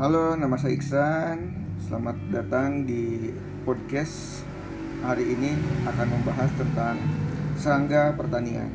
Halo, nama saya Iksan. Selamat datang di podcast. Hari ini akan membahas tentang serangga pertanian.